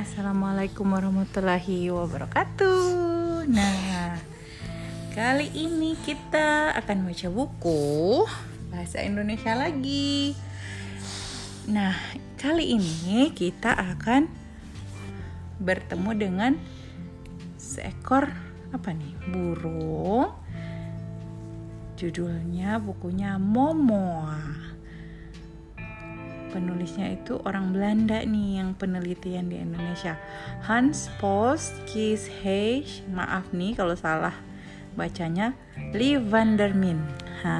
Assalamualaikum warahmatullahi wabarakatuh. Nah, kali ini kita akan baca buku bahasa Indonesia lagi. Nah, kali ini kita akan bertemu dengan seekor apa nih? Burung. Judulnya bukunya Momoa penulisnya itu orang Belanda nih yang penelitian di Indonesia. Hans Post Kies Heisch maaf nih kalau salah bacanya Lee van der Min. Ha.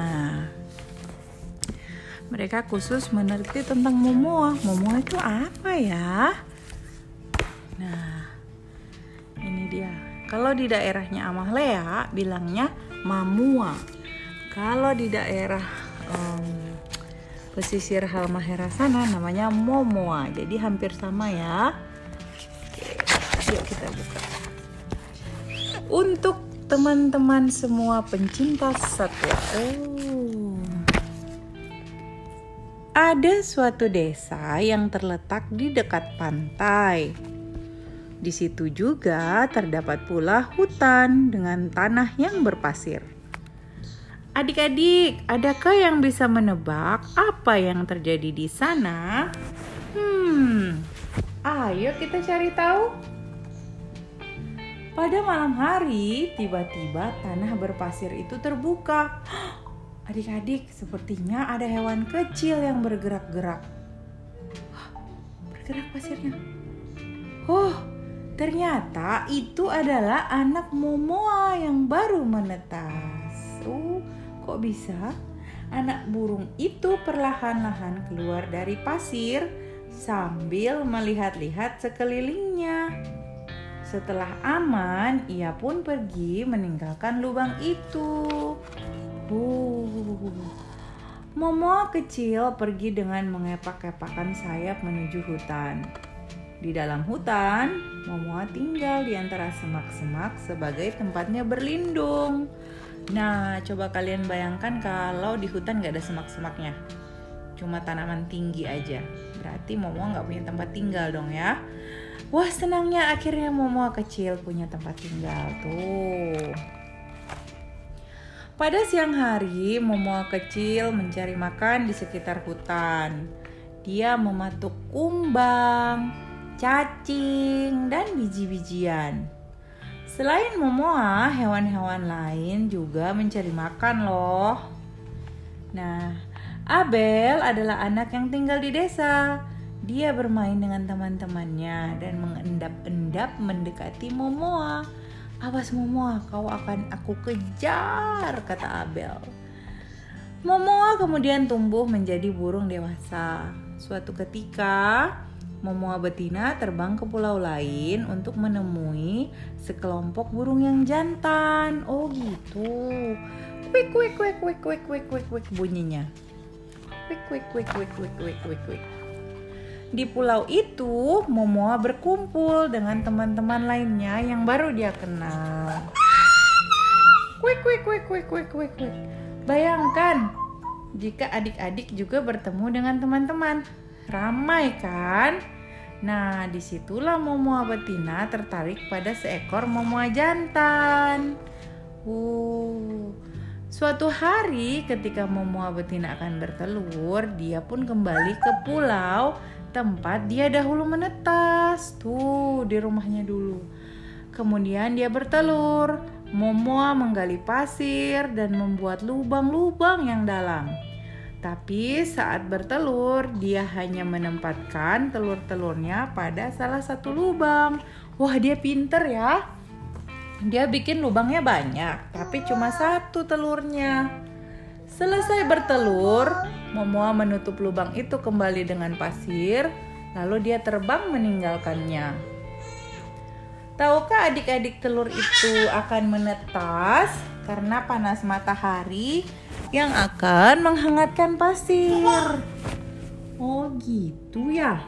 mereka khusus meneliti tentang Momoa Momoa itu apa ya? Nah ini dia. Kalau di daerahnya Amahlea bilangnya Mamua. Kalau di daerah um, pesisir Halmahera sana namanya Momoa. Jadi hampir sama ya. Oke, yuk kita buka. Untuk teman-teman semua pencinta satwa. Oh. Ada suatu desa yang terletak di dekat pantai. Di situ juga terdapat pula hutan dengan tanah yang berpasir. Adik-adik, adakah yang bisa menebak apa yang terjadi di sana? Hmm, ayo kita cari tahu. Pada malam hari, tiba-tiba tanah berpasir itu terbuka. Adik-adik, sepertinya ada hewan kecil yang bergerak-gerak. Bergerak pasirnya. Oh, ternyata itu adalah anak Momoa yang baru menetas. Uh, Kok bisa? Anak burung itu perlahan-lahan keluar dari pasir sambil melihat-lihat sekelilingnya. Setelah aman, ia pun pergi meninggalkan lubang itu. Uh. Momo kecil pergi dengan mengepak-epakan sayap menuju hutan. Di dalam hutan, Momo tinggal di antara semak-semak sebagai tempatnya berlindung. Nah, coba kalian bayangkan kalau di hutan gak ada semak-semaknya. Cuma tanaman tinggi aja. Berarti Momo gak punya tempat tinggal dong ya. Wah senangnya akhirnya Momo kecil punya tempat tinggal tuh. Pada siang hari, Momo kecil mencari makan di sekitar hutan. Dia mematuk kumbang, cacing, dan biji-bijian. Selain Momoa, hewan-hewan lain juga mencari makan loh. Nah, Abel adalah anak yang tinggal di desa. Dia bermain dengan teman-temannya dan mengendap-endap mendekati Momoa. Awas Momoa, kau akan aku kejar, kata Abel. Momoa kemudian tumbuh menjadi burung dewasa. Suatu ketika, Momoa betina terbang ke pulau lain untuk menemui sekelompok burung yang jantan. Oh gitu. Kwik kwik kwik kwik kwik kwik kwik kwik bunyinya. Kwik kwik kwik kwik kwik kwik kwik kwik. Di pulau itu, Momoa berkumpul dengan teman-teman lainnya yang baru dia kenal. Kwik kwik kwik kwik kwik kwik kwik. Bayangkan jika adik-adik juga bertemu dengan teman-teman Ramai kan? Nah, di situlah Momoa betina tertarik pada seekor Momoa jantan. Uh, suatu hari ketika Momoa betina akan bertelur, dia pun kembali ke pulau tempat dia dahulu menetas. Tuh, di rumahnya dulu. Kemudian dia bertelur. Momoa menggali pasir dan membuat lubang-lubang yang dalam. Tapi saat bertelur, dia hanya menempatkan telur-telurnya pada salah satu lubang. Wah, dia pinter ya. Dia bikin lubangnya banyak, tapi cuma satu telurnya. Selesai bertelur, Momoa menutup lubang itu kembali dengan pasir, lalu dia terbang meninggalkannya. Tahukah adik-adik telur itu akan menetas karena panas matahari yang akan menghangatkan pasir. Oh gitu ya.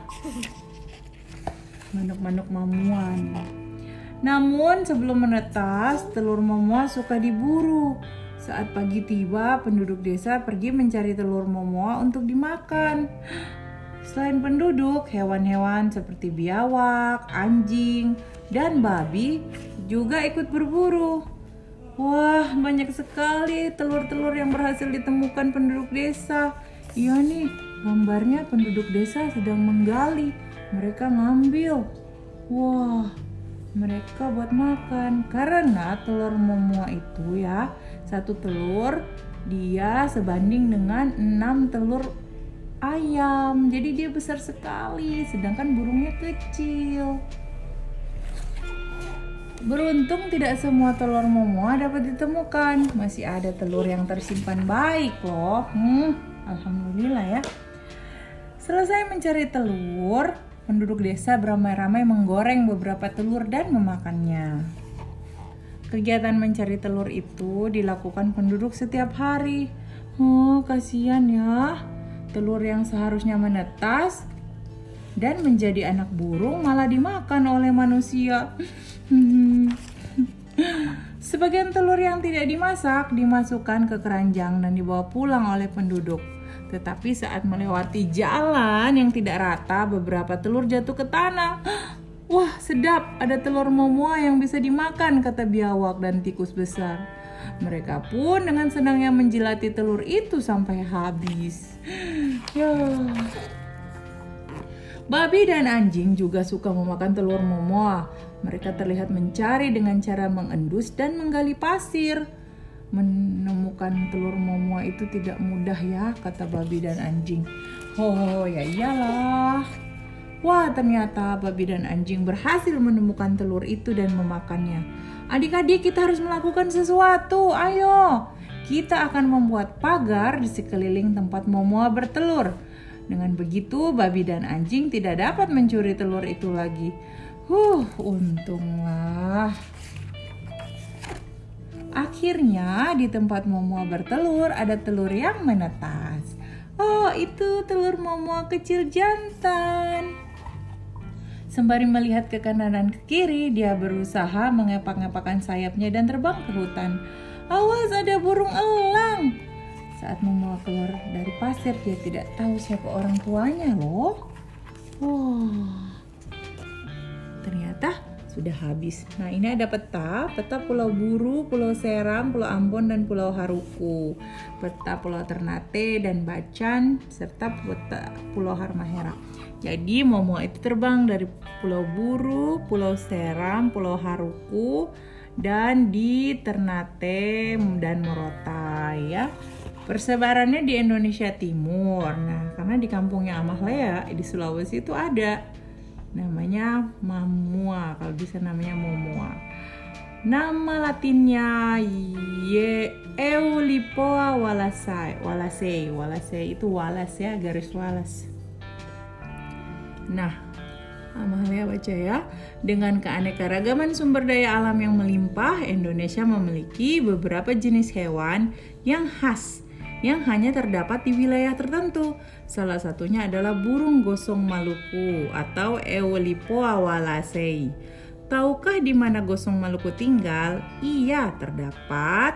Manuk-manuk mamuan. Namun sebelum menetas, telur momoa suka diburu. Saat pagi tiba, penduduk desa pergi mencari telur momoa untuk dimakan. Selain penduduk, hewan-hewan seperti biawak, anjing, dan babi juga ikut berburu. Wah, banyak sekali telur-telur yang berhasil ditemukan penduduk desa. Iya nih, gambarnya penduduk desa sedang menggali. Mereka ngambil. Wah, mereka buat makan. Karena telur momua itu ya, satu telur dia sebanding dengan enam telur ayam jadi dia besar sekali sedangkan burungnya kecil Beruntung tidak semua telur momoa dapat ditemukan. Masih ada telur yang tersimpan baik loh. Hmm, alhamdulillah ya. Selesai mencari telur, penduduk desa beramai-ramai menggoreng beberapa telur dan memakannya. Kegiatan mencari telur itu dilakukan penduduk setiap hari. Oh, kasihan ya telur yang seharusnya menetas dan menjadi anak burung malah dimakan oleh manusia. Sebagian telur yang tidak dimasak dimasukkan ke keranjang dan dibawa pulang oleh penduduk. Tetapi saat melewati jalan yang tidak rata, beberapa telur jatuh ke tanah. Wah, sedap, ada telur momoa yang bisa dimakan, kata biawak dan tikus besar. Mereka pun dengan senangnya menjilati telur itu sampai habis. Ya. Babi dan anjing juga suka memakan telur momoa. Mereka terlihat mencari dengan cara mengendus dan menggali pasir. Menemukan telur momoa itu tidak mudah ya, kata babi dan anjing. Oh, ya iyalah. Wah, ternyata babi dan anjing berhasil menemukan telur itu dan memakannya. Adik-adik, kita harus melakukan sesuatu. Ayo, kita akan membuat pagar di sekeliling tempat Momoa bertelur. Dengan begitu, babi dan anjing tidak dapat mencuri telur itu lagi. Huh, untunglah. Akhirnya di tempat Momoa bertelur ada telur yang menetas. Oh, itu telur Momoa kecil jantan. Sembari melihat ke kanan dan ke kiri, dia berusaha mengepak-ngepakkan sayapnya dan terbang ke hutan. Awas ada burung elang! Saat membawa keluar dari pasir, dia tidak tahu siapa orang tuanya loh. Oh, ternyata sudah habis. Nah ini ada peta, peta Pulau Buru, Pulau Seram, Pulau Ambon, dan Pulau Haruku. Peta Pulau Ternate dan Bacan, serta peta Pulau Harmahera. Jadi Momo itu terbang dari Pulau Buru, Pulau Seram, Pulau Haruku, dan di Ternate dan Morotai ya. Persebarannya di Indonesia Timur. Nah, karena di kampungnya Amah Lea di Sulawesi itu ada. Namanya mamua kalau bisa namanya momoa nama latinnya ye Eulipoa walasai walasei. Walasei itu walas ya garis walas. Nah Amalia baca ya. Dengan keanekaragaman sumber daya alam yang melimpah Indonesia memiliki beberapa jenis hewan yang khas yang hanya terdapat di wilayah tertentu. Salah satunya adalah burung gosong Maluku atau Eulipoa walasei. Tahukah di mana gosong Maluku tinggal? Iya, terdapat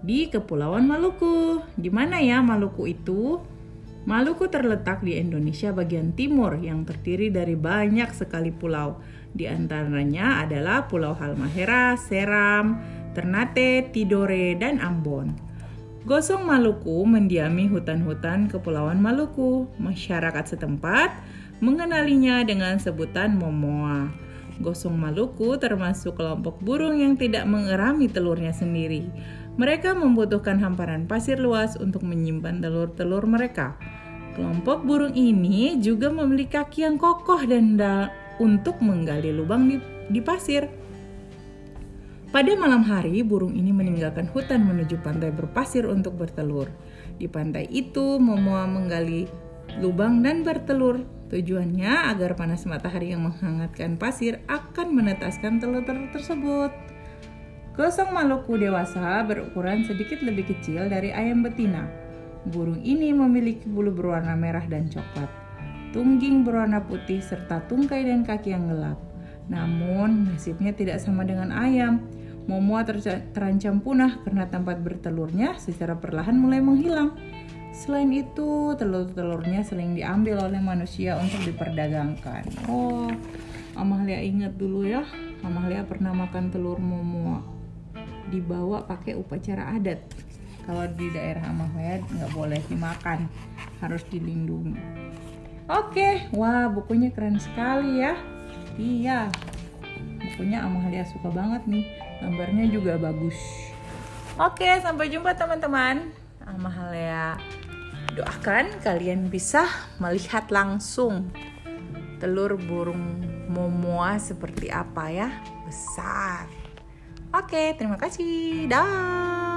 di Kepulauan Maluku. Di mana ya Maluku itu? Maluku terletak di Indonesia bagian timur yang terdiri dari banyak sekali pulau. Di antaranya adalah Pulau Halmahera, Seram, Ternate, Tidore, dan Ambon. Gosong Maluku mendiami hutan-hutan Kepulauan Maluku. Masyarakat setempat mengenalinya dengan sebutan Momoa. Gosong Maluku termasuk kelompok burung yang tidak mengerami telurnya sendiri. Mereka membutuhkan hamparan pasir luas untuk menyimpan telur-telur mereka. Kelompok burung ini juga memiliki kaki yang kokoh dan untuk menggali lubang di, di pasir. Pada malam hari, burung ini meninggalkan hutan menuju pantai berpasir untuk bertelur. Di pantai itu, Momoa menggali lubang dan bertelur. Tujuannya agar panas matahari yang menghangatkan pasir akan menetaskan telur-telur tersebut. Gosong Maluku dewasa berukuran sedikit lebih kecil dari ayam betina. Burung ini memiliki bulu berwarna merah dan coklat, tungging berwarna putih serta tungkai dan kaki yang gelap. Namun nasibnya tidak sama dengan ayam. Momoa terancam punah karena tempat bertelurnya secara perlahan mulai menghilang. Selain itu, telur-telurnya sering diambil oleh manusia untuk diperdagangkan. Oh, Amalia ingat dulu ya, Amalia pernah makan telur momo dibawa pakai upacara adat. Kalau di daerah Amalia nggak boleh dimakan, harus dilindungi. Oke, wah bukunya keren sekali ya. Iya, bukunya Amalia suka banget nih, gambarnya juga bagus. Oke, sampai jumpa teman-teman. Amalia doakan kalian bisa melihat langsung telur burung momoa seperti apa ya besar oke terima kasih dah